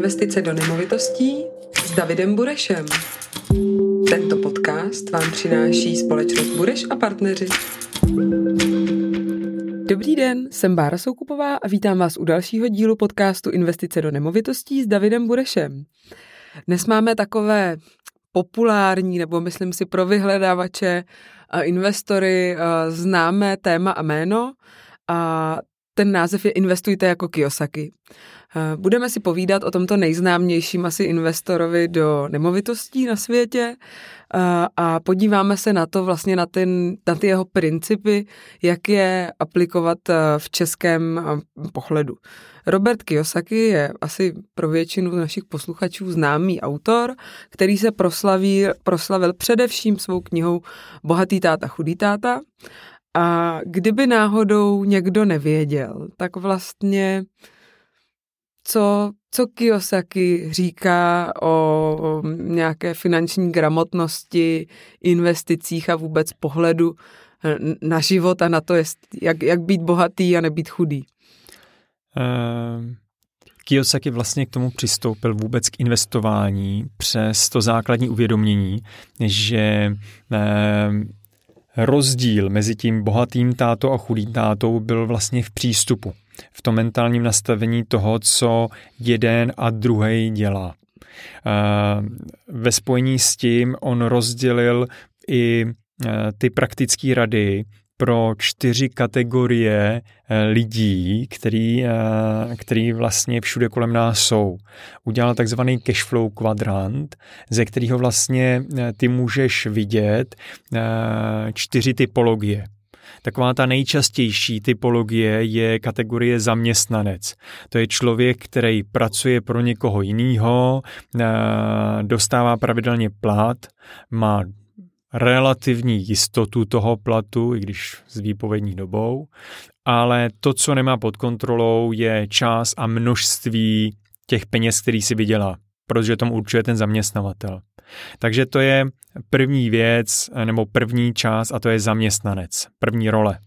Investice do nemovitostí s Davidem Burešem. Tento podcast vám přináší společnost Bureš a partneři. Dobrý den, jsem Bára Soukupová a vítám vás u dalšího dílu podcastu Investice do nemovitostí s Davidem Burešem. Dnes máme takové populární, nebo myslím si pro vyhledávače investory známé téma a jméno a ten název je Investujte jako Kiyosaki. Eh, budeme si povídat o tomto nejznámějším asi investorovi do nemovitostí na světě eh, a podíváme se na to vlastně na, ten, na ty jeho principy, jak je aplikovat eh, v českém pohledu. Robert Kiyosaki je asi pro většinu našich posluchačů známý autor, který se proslaví, proslavil především svou knihou Bohatý táta, chudý táta. A kdyby náhodou někdo nevěděl, tak vlastně co, co Kiyosaki říká o nějaké finanční gramotnosti, investicích a vůbec pohledu eh, na život a na to, jak, jak být bohatý a nebýt chudý. Uh, Kiyosaki vlastně k tomu přistoupil vůbec k investování přes to základní uvědomění, že uh, rozdíl mezi tím bohatým tátou a chudým tátou byl vlastně v přístupu v tom mentálním nastavení toho, co jeden a druhý dělá. Ve spojení s tím on rozdělil i ty praktické rady pro čtyři kategorie lidí, který, který vlastně všude kolem nás jsou. Udělal takzvaný cashflow kvadrant, ze kterého vlastně ty můžeš vidět čtyři typologie. Taková ta nejčastější typologie je kategorie zaměstnanec. To je člověk, který pracuje pro někoho jiného, eh, dostává pravidelně plat, má relativní jistotu toho platu, i když s výpovědní dobou, ale to, co nemá pod kontrolou, je čas a množství těch peněz, který si vydělá, protože tomu určuje ten zaměstnavatel. Takže to je první věc, nebo první část, a to je zaměstnanec, první role.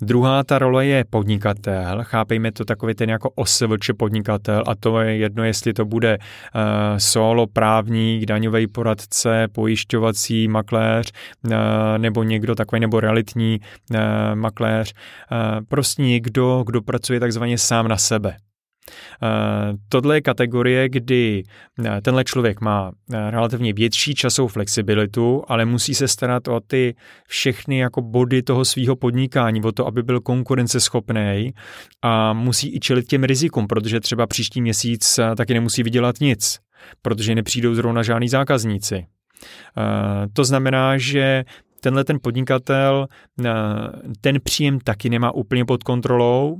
Druhá ta role je podnikatel, chápejme to takový ten jako osvč podnikatel a to je jedno, jestli to bude uh, solo právník, daňový poradce, pojišťovací makléř uh, nebo někdo takový nebo realitní uh, makléř, uh, prostě někdo, kdo pracuje takzvaně sám na sebe. Eh, tohle je kategorie, kdy eh, tenhle člověk má eh, relativně větší časovou flexibilitu, ale musí se starat o ty všechny jako body toho svého podnikání, o to, aby byl konkurenceschopný a musí i čelit těm rizikům, protože třeba příští měsíc taky nemusí vydělat nic, protože nepřijdou zrovna žádný zákazníci. To znamená, že tenhle ten podnikatel ten příjem taky nemá úplně pod kontrolou,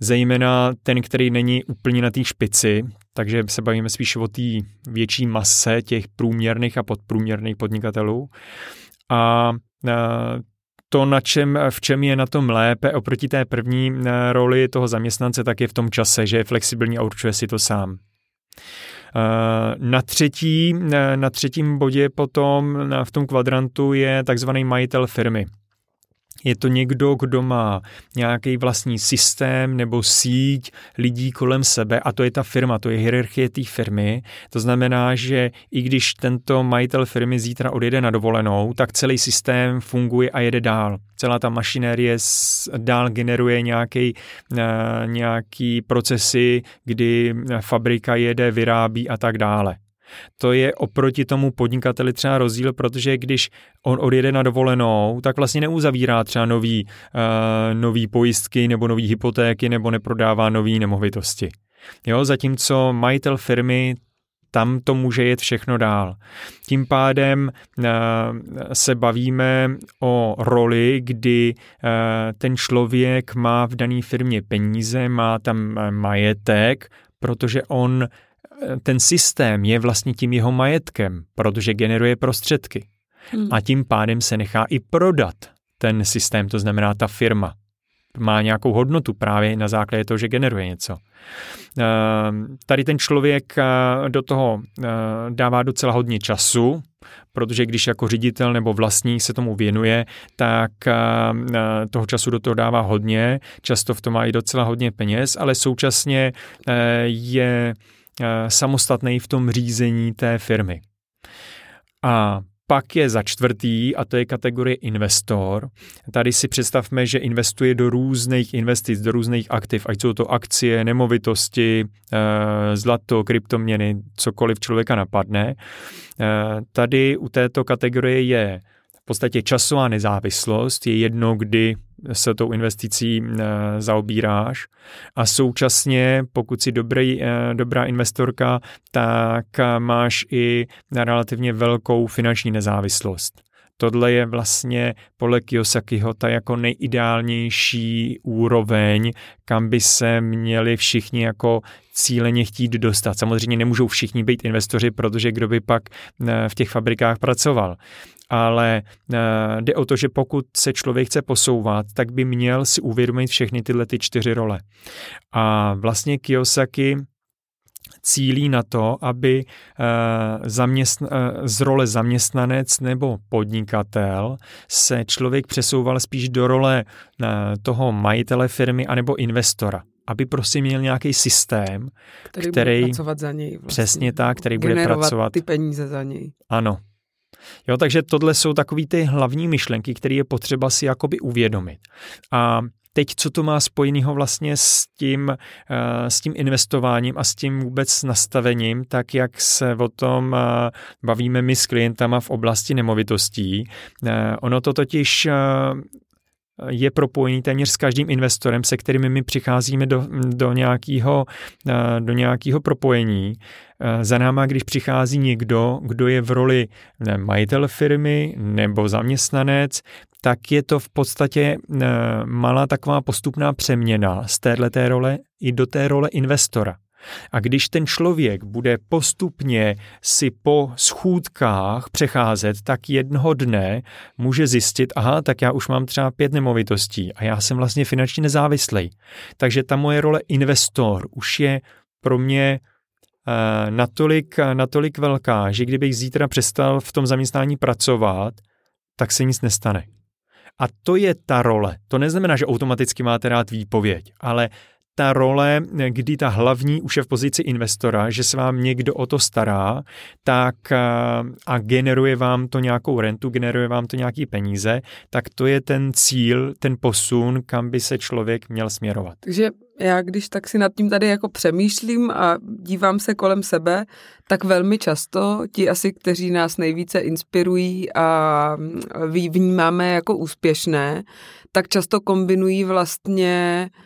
zejména ten, který není úplně na té špici, takže se bavíme spíš o té větší mase těch průměrných a podprůměrných podnikatelů. A to, na čem, v čem je na tom lépe oproti té první roli toho zaměstnance, tak je v tom čase, že je flexibilní a určuje si to sám. Na, třetí, na třetím bodě potom v tom kvadrantu je takzvaný majitel firmy. Je to někdo, kdo má nějaký vlastní systém nebo síť lidí kolem sebe a to je ta firma, to je hierarchie té firmy. To znamená, že i když tento majitel firmy zítra odjede na dovolenou, tak celý systém funguje a jede dál. Celá ta mašinérie dál generuje nějaký, eh, nějaký procesy, kdy fabrika jede, vyrábí a tak dále. To je oproti tomu podnikateli třeba rozdíl, protože když on odjede na dovolenou, tak vlastně neuzavírá třeba nový, uh, nový pojistky nebo nový hypotéky nebo neprodává nový nemovitosti. Jo, zatímco majitel firmy tam to může jet všechno dál. Tím pádem uh, se bavíme o roli, kdy uh, ten člověk má v dané firmě peníze, má tam majetek, protože on ten systém je vlastně tím jeho majetkem, protože generuje prostředky. Hmm. A tím pádem se nechá i prodat ten systém, to znamená ta firma. Má nějakou hodnotu právě na základě toho, že generuje něco. Ehm, tady ten člověk eh, do toho eh, dává docela hodně času, protože když jako ředitel nebo vlastník se tomu věnuje, tak eh, toho času do toho dává hodně, často v tom má i docela hodně peněz, ale současně je samostatný v tom řízení té firmy. A pak je za čtvrtý, a to je kategorie investor. Tady si představme, že investuje do různých investic, do různých aktiv, ať jsou to akcie, nemovitosti, eh, zlato, kryptoměny, cokoliv člověka napadne. Eh, tady u této kategorie je v podstatě časová nezávislost, je jedno, kdy se tou investicí eh, zaobíráš a současně, pokud si dobrý, eh, dobrá investorka, tak máš i relativně velkou finanční nezávislost. Tohle je vlastně podle Kiyosakiho ta jako nejideálnější úroveň, kam by se měli všichni jako cíleně chtít dostat. Samozřejmě nemůžou všichni být investoři, protože kdo by pak eh, v těch fabrikách pracoval ale eh, jde o to, že pokud se člověk chce posouvat, tak by měl si uvědomit všechny tyhle ty čtyři role. A vlastně Kiyosaki cílí na to, aby eh, zaměstn- eh, z role zaměstnanec nebo podnikatel se člověk přesouval spíš do role toho majitele firmy anebo investora aby prostě měl nějaký systém, který, který bude pracovat za něj. Vlastně. Přesně tak, který bude pracovat. ty peníze za něj. Ano, Jo, takže tohle jsou takové ty hlavní myšlenky, které je potřeba si jakoby uvědomit. A teď, co to má spojeného vlastně s tím, eh, s tím investováním a s tím vůbec nastavením, tak jak se o tom eh, bavíme my s klientama v oblasti nemovitostí. Eh, ono to totiž je propojený téměř s každým investorem, se kterými my přicházíme do, do, nějakého, do nějakého propojení. Za náma, když přichází někdo, kdo je v roli majitel firmy nebo zaměstnanec, tak je to v podstatě malá taková postupná přeměna z této role i do té role investora. A když ten člověk bude postupně si po schůdkách přecházet, tak jednoho dne může zjistit, aha, tak já už mám třeba pět nemovitostí a já jsem vlastně finančně nezávislý. Takže ta moje role investor už je pro mě uh, natolik, natolik velká, že kdybych zítra přestal v tom zaměstnání pracovat, tak se nic nestane. A to je ta role. To neznamená, že automaticky máte rád výpověď, ale ta role, kdy ta hlavní už je v pozici investora, že se vám někdo o to stará, tak a generuje vám to nějakou rentu, generuje vám to nějaký peníze, tak to je ten cíl, ten posun, kam by se člověk měl směrovat. Takže já když tak si nad tím tady jako přemýšlím a dívám se kolem sebe, tak velmi často ti asi, kteří nás nejvíce inspirují a vnímáme jako úspěšné, tak často kombinují vlastně Eh,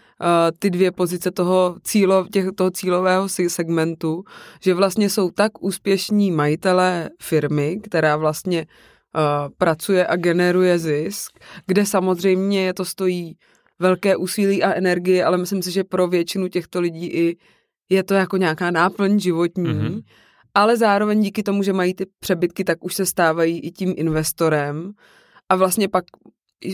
ty dvě pozice toho, cílo, těch, toho cílového segmentu, že vlastně jsou tak úspěšní majitelé firmy, která vlastně uh, pracuje a generuje zisk, kde samozřejmě je to stojí velké úsilí a energie, ale myslím si, že pro většinu těchto lidí i je to jako nějaká náplň životní, mm-hmm. ale zároveň díky tomu, že mají ty přebytky, tak už se stávají i tím investorem a vlastně pak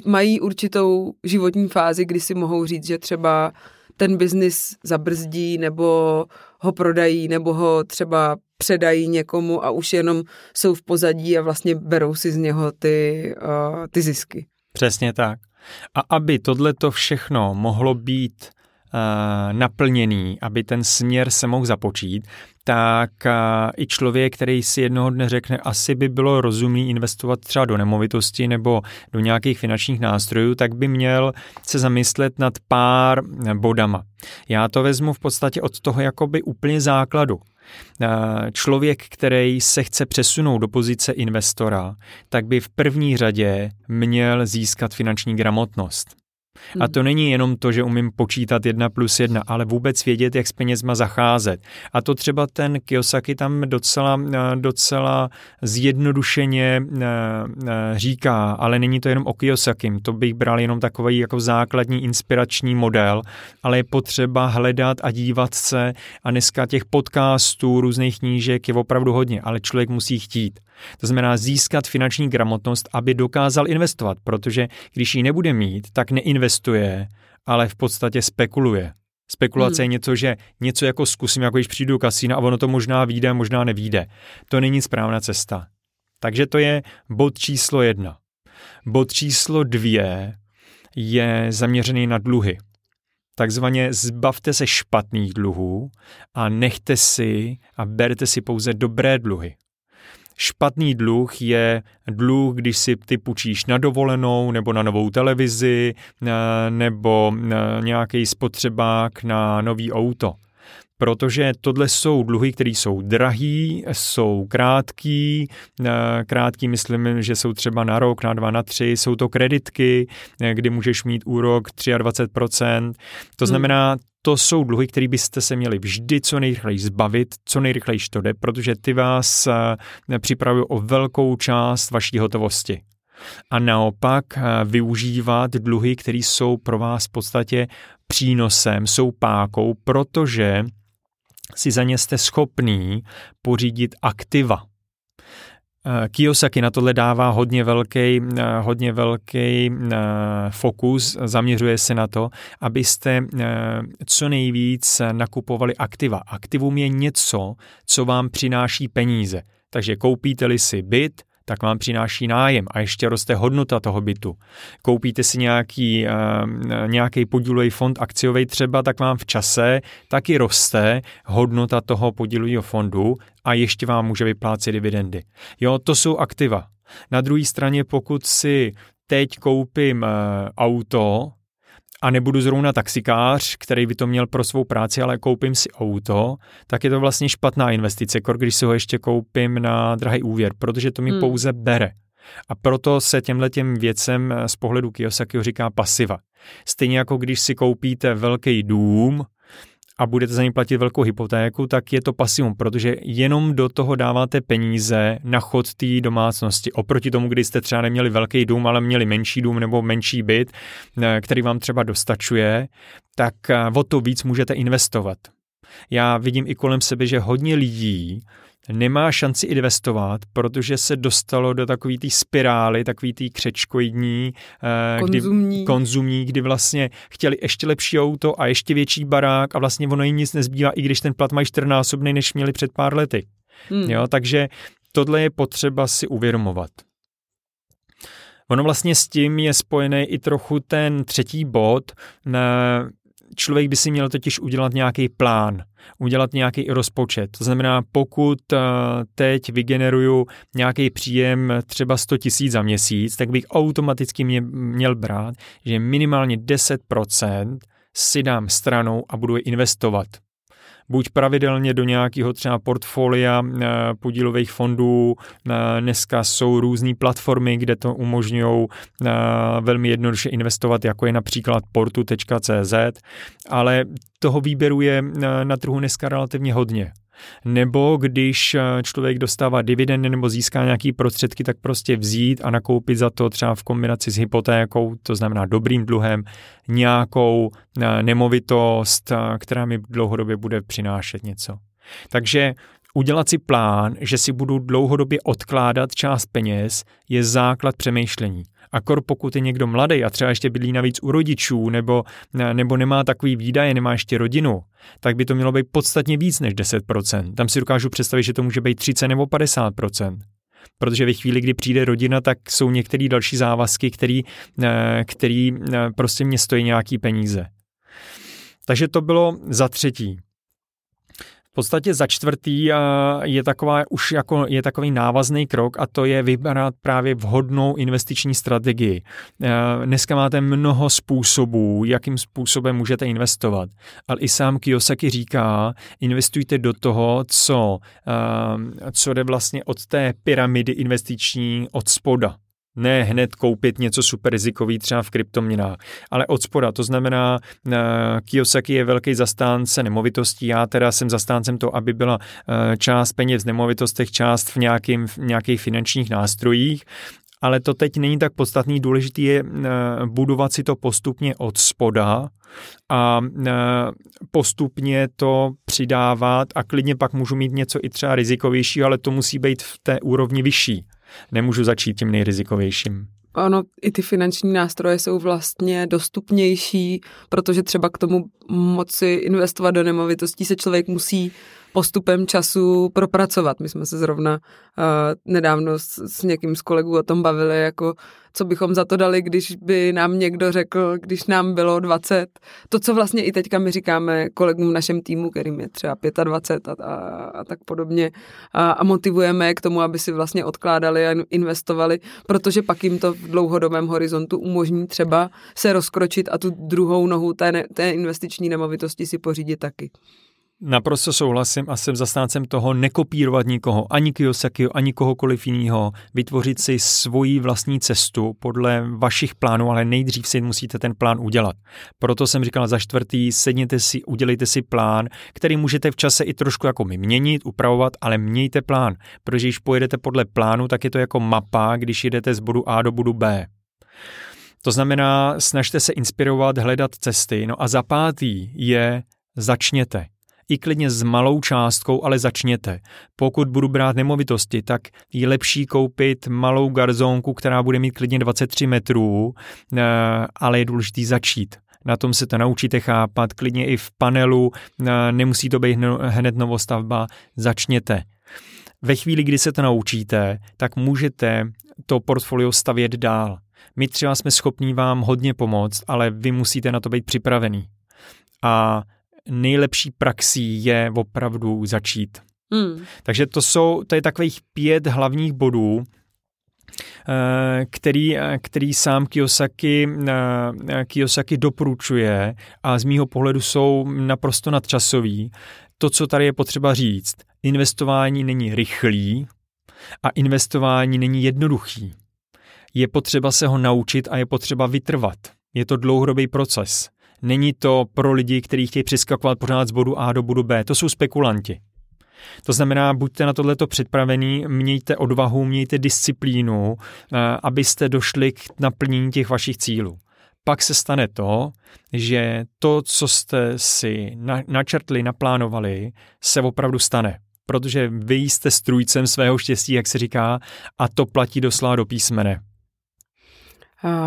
mají určitou životní fázi, kdy si mohou říct, že třeba ten biznis zabrzdí nebo ho prodají nebo ho třeba předají někomu a už jenom jsou v pozadí a vlastně berou si z něho ty, uh, ty zisky. Přesně tak. A aby tohleto všechno mohlo být naplněný, aby ten směr se mohl započít, tak i člověk, který si jednoho dne řekne, asi by bylo rozumné investovat třeba do nemovitosti nebo do nějakých finančních nástrojů, tak by měl se zamyslet nad pár bodama. Já to vezmu v podstatě od toho jakoby úplně základu. Člověk, který se chce přesunout do pozice investora, tak by v první řadě měl získat finanční gramotnost. A hmm. to není jenom to, že umím počítat jedna plus jedna, ale vůbec vědět, jak s penězma zacházet. A to třeba ten Kiyosaki tam docela, eh, docela zjednodušeně eh, eh, říká, ale není to jenom o Kiyosakim, to bych bral jenom takový jako základní inspirační model, ale je potřeba hledat a dívat se a dneska těch podcastů, různých knížek je opravdu hodně, ale člověk musí chtít. To znamená získat finanční gramotnost, aby dokázal investovat, protože když ji nebude mít, tak neinvestuje, ale v podstatě spekuluje. Spekulace hmm. je něco, že něco jako zkusím, jako když přijdu do kasína a ono to možná vyjde, možná nevíde. To není správná cesta. Takže to je bod číslo jedna. Bod číslo dvě je zaměřený na dluhy. Takzvaně zbavte se špatných dluhů a nechte si a berte si pouze dobré dluhy. Špatný dluh je dluh, když si ty půjčíš na dovolenou nebo na novou televizi eh, nebo eh, nějaký spotřebák na nový auto protože tohle jsou dluhy, které jsou drahý, jsou krátký, eh, krátký myslím, že jsou třeba na rok, na dva, na tři, jsou to kreditky, kdy můžeš mít úrok 23%. To hmm. znamená, to jsou dluhy, které byste se měli vždy co nejrychleji zbavit, co nejrychleji to jde, protože ty vás eh, připravují o velkou část vaší hotovosti. A naopak využívat dluhy, které jsou pro vás v podstatě přínosem, jsou pákou, protože si za ně jste schopný pořídit aktiva. Eh, Kiyosaki na tohle dává hodně velký, eh, hodně velký eh, fokus, zaměřuje se na to, abyste co nejvíc nakupovali aktiva. Aktivum je něco, co vám přináší peníze. Takže koupíte-li si byt, tak vám přináší nájem a ještě roste hodnota toho bytu. Koupíte si nějaký, uh, nějaký podílový fond akciový třeba, tak vám v čase taky roste hodnota toho podílového fondu a ještě vám může vyplácet dividendy. Jo, to jsou aktiva. Na druhé straně, pokud si teď koupím uh, auto, a nebudu zrovna taxikář, který by to měl pro svou práci, ale koupím si auto, tak je to vlastně špatná investice, když si ho ještě koupím na drahý úvěr, protože to mi hmm. pouze bere. A proto se těmhle těm věcem z pohledu Kiyosakiho říká pasiva. Stejně jako když si koupíte velký dům, a budete za ní platit velkou hypotéku, tak je to pasivum, protože jenom do toho dáváte peníze na chod té domácnosti. Oproti tomu, kdy jste třeba neměli velký dům, ale měli menší dům nebo menší byt, který vám třeba dostačuje, tak eh, o to víc můžete investovat. Já vidím i kolem sebe, že hodně lidí nemá šanci investovat, protože se dostalo do takové té spirály, takové té křečkoidní, konzumní. Kdy, konzumní, kdy vlastně chtěli ještě lepší auto a ještě větší barák a vlastně ono jim nic nezbývá, i když ten plat mají čtyřnásobný, než měli před pár lety. Hmm. Jo, takže tohle je potřeba si uvědomovat. Ono vlastně s tím je spojený i trochu ten třetí bod, člověk by si měl totiž udělat nějaký plán, udělat nějaký rozpočet. To znamená, pokud eh, teď vygeneruju nějaký příjem třeba 100 tisíc za měsíc, tak bych automaticky mě, měl brát, že minimálně 10% si dám stranou a budu je investovat buď pravidelně do nějakého třeba portfolia eh, podílových fondů. Eh, dneska jsou různé platformy, kde to umožňují eh, velmi jednoduše investovat, jako je například portu.cz, ale toho výběru je na trhu dneska relativně hodně. Nebo když eh, člověk dostává dividendy nebo získá nějaký prostředky, tak prostě vzít a nakoupit za to třeba v kombinaci s hypotékou, to znamená dobrým dluhem, nějakou eh, nemovitost, eh, která mi dlouhodobě bude přinášet něco. Takže udělat si plán, že si budu dlouhodobě odkládat část peněz, je základ přemýšlení. A kor pokud je někdo mladý a třeba ještě bydlí navíc u rodičů nebo, nebo nemá takový výdaje, nemá ještě rodinu, tak by to mělo být podstatně víc než 10%. Tam si dokážu představit, že to může být 30 nebo 50%. Protože ve chvíli, kdy přijde rodina, tak jsou některé další závazky, který, který prostě mě stojí nějaký peníze. Takže to bylo za třetí podstatě za čtvrtý je taková už jako je takový návazný krok a to je vybrat právě vhodnou investiční strategii. Dneska máte mnoho způsobů, jakým způsobem můžete investovat, ale i sám Kiyosaki říká, investujte do toho, co, co jde vlastně od té pyramidy investiční od spoda ne hned koupit něco super rizikový třeba v kryptoměnách, ale od spoda. To znamená, uh, Kiyosaki je velký zastánce nemovitostí, já teda jsem zastáncem toho, aby byla uh, část peněz v nemovitostech, část v, nějakým, v nějakých finančních nástrojích, ale to teď není tak podstatný. Důležitý je uh, budovat si to postupně od spoda a postupně to přidávat a klidně pak můžu mít něco i třeba rizikovější, ale to musí být v té úrovni vyšší nemůžu začít tím nejrizikovějším. Ano, i ty finanční nástroje jsou vlastně dostupnější, protože třeba k tomu moci investovat do nemovitostí se člověk musí postupem času propracovat. My jsme se zrovna uh, nedávno s, s někým z kolegů o tom bavili, jako co bychom za to dali, když by nám někdo řekl, když nám bylo 20, to, co vlastně i teďka my říkáme kolegům v našem týmu, kterým je třeba 25 a, a, a tak podobně a, a motivujeme k tomu, aby si vlastně odkládali a investovali, protože pak jim to v dlouhodobém horizontu umožní třeba se rozkročit a tu druhou nohu té, té investiční nemovitosti si pořídit taky. Naprosto souhlasím a jsem zastáncem toho nekopírovat nikoho, ani Kiyosakiho, ani kohokoliv jiného, vytvořit si svoji vlastní cestu podle vašich plánů, ale nejdřív si musíte ten plán udělat. Proto jsem říkal za čtvrtý, sedněte si, udělejte si plán, který můžete v čase i trošku jako my měnit, upravovat, ale mějte plán, protože když pojedete podle plánu, tak je to jako mapa, když jedete z bodu A do bodu B. To znamená, snažte se inspirovat, hledat cesty. No a za pátý je začněte i klidně s malou částkou, ale začněte. Pokud budu brát nemovitosti, tak je lepší koupit malou garzonku, která bude mít klidně 23 metrů, eh, ale je důležitý začít. Na tom se to naučíte chápat, klidně i v panelu, eh, nemusí to být hned novostavba, začněte. Ve chvíli, kdy se to naučíte, tak můžete to portfolio stavět dál. My třeba jsme schopní vám hodně pomoct, ale vy musíte na to být připravený. A nejlepší praxí je opravdu začít. Hmm. Takže to jsou, to je takových pět hlavních bodů, eh, který, eh, který sám Kiyosaki, eh, Kiyosaki doporučuje a z mýho pohledu jsou naprosto nadčasový. To, co tady je potřeba říct, investování není rychlý a investování není jednoduchý. Je potřeba se ho naučit a je potřeba vytrvat. Je to dlouhodobý proces. Není to pro lidi, kteří chtějí přeskakovat pořád z bodu A do bodu B. To jsou spekulanti. To znamená, buďte na tohleto připravení, mějte odvahu, mějte disciplínu, eh, abyste došli k naplnění těch vašich cílů. Pak se stane to, že to, co jste si načrtli, naplánovali, se opravdu stane. Protože vy jste strůjcem svého štěstí, jak se říká, a to platí doslova do písmene.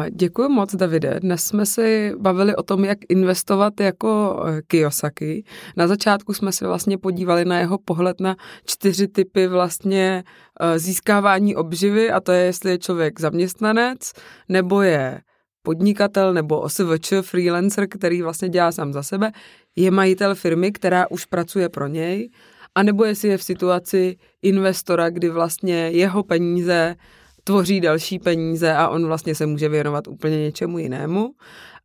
Děkuji moc, Davide. Dnes jsme si bavili o tom, jak investovat jako eh, Kiyosaki. Na začátku jsme se vlastně podívali na jeho pohled na čtyři typy vlastně eh, získávání obživy a to je, jestli je člověk zaměstnanec, nebo je podnikatel nebo OSVČ, freelancer, který vlastně dělá sám za sebe, je majitel firmy, která už pracuje pro něj, anebo jestli je v situaci investora, kdy vlastně jeho peníze tvoří další peníze a on vlastně se může věnovat úplně něčemu jinému.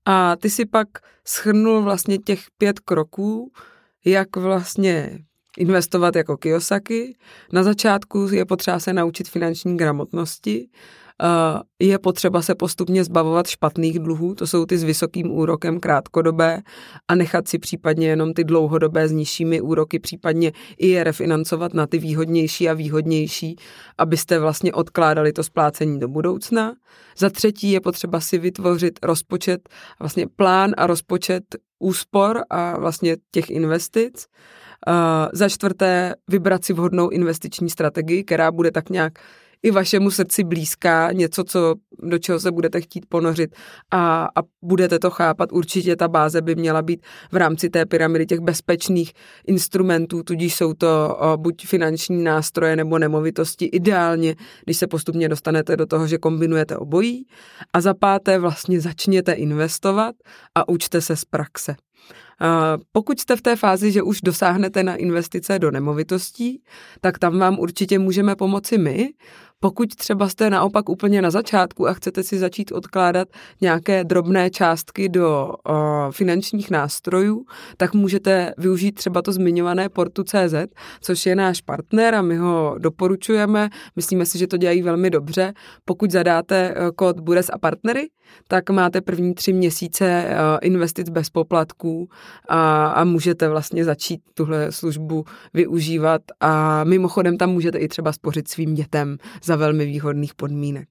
A ty si pak schrnul vlastně těch pět kroků, jak vlastně investovat jako Kiyosaki. Na začátku je potřeba se naučit finanční gramotnosti, je potřeba se postupně zbavovat špatných dluhů, to jsou ty s vysokým úrokem krátkodobé a nechat si případně jenom ty dlouhodobé s nižšími úroky, případně i je refinancovat na ty výhodnější a výhodnější, abyste vlastně odkládali to splácení do budoucna. Za třetí je potřeba si vytvořit rozpočet, vlastně plán a rozpočet úspor a vlastně těch investic. Uh, za čtvrté vybrat si vhodnou investiční strategii, která bude tak nějak i vašemu srdci blízká, něco, co, do čeho se budete chtít ponořit a, a budete to chápat. Určitě ta báze by měla být v rámci té pyramidy těch bezpečných instrumentů, tudíž jsou to o, buď finanční nástroje nebo nemovitosti. Ideálně, když se postupně dostanete do toho, že kombinujete obojí. A za páté vlastně začněte investovat a učte se z praxe. Pokud jste v té fázi, že už dosáhnete na investice do nemovitostí, tak tam vám určitě můžeme pomoci my, pokud třeba jste naopak úplně na začátku a chcete si začít odkládat nějaké drobné částky do uh, finančních nástrojů, tak můžete využít třeba to zmiňované Portu.cz, což je náš partner a my ho doporučujeme. Myslíme si, že to dělají velmi dobře. Pokud zadáte uh, kód Bures a partnery, tak máte první tři měsíce uh, investic bez poplatků a, a můžete vlastně začít tuhle službu využívat a mimochodem tam můžete i třeba spořit svým dětem za velmi výhodných podmínek.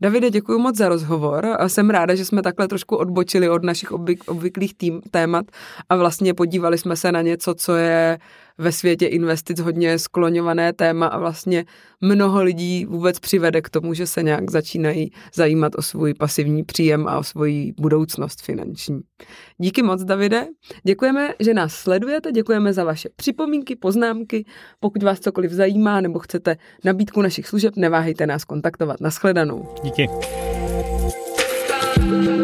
Davide, děkuji moc za rozhovor jsem ráda, že jsme takhle trošku odbočili od našich obvyk, obvyklých tým, témat a vlastně podívali jsme se na něco, co je ve světě investic hodně skloňované téma a vlastně mnoho lidí vůbec přivede k tomu, že se nějak začínají zajímat o svůj pasivní příjem a o svoji budoucnost finanční. Díky moc, Davide. Děkujeme, že nás sledujete, děkujeme za vaše připomínky, poznámky. Pokud vás cokoliv zajímá nebo chcete nabídku našich služeb, neváhejte nás kontaktovat. Naschledanou. Díky. thank you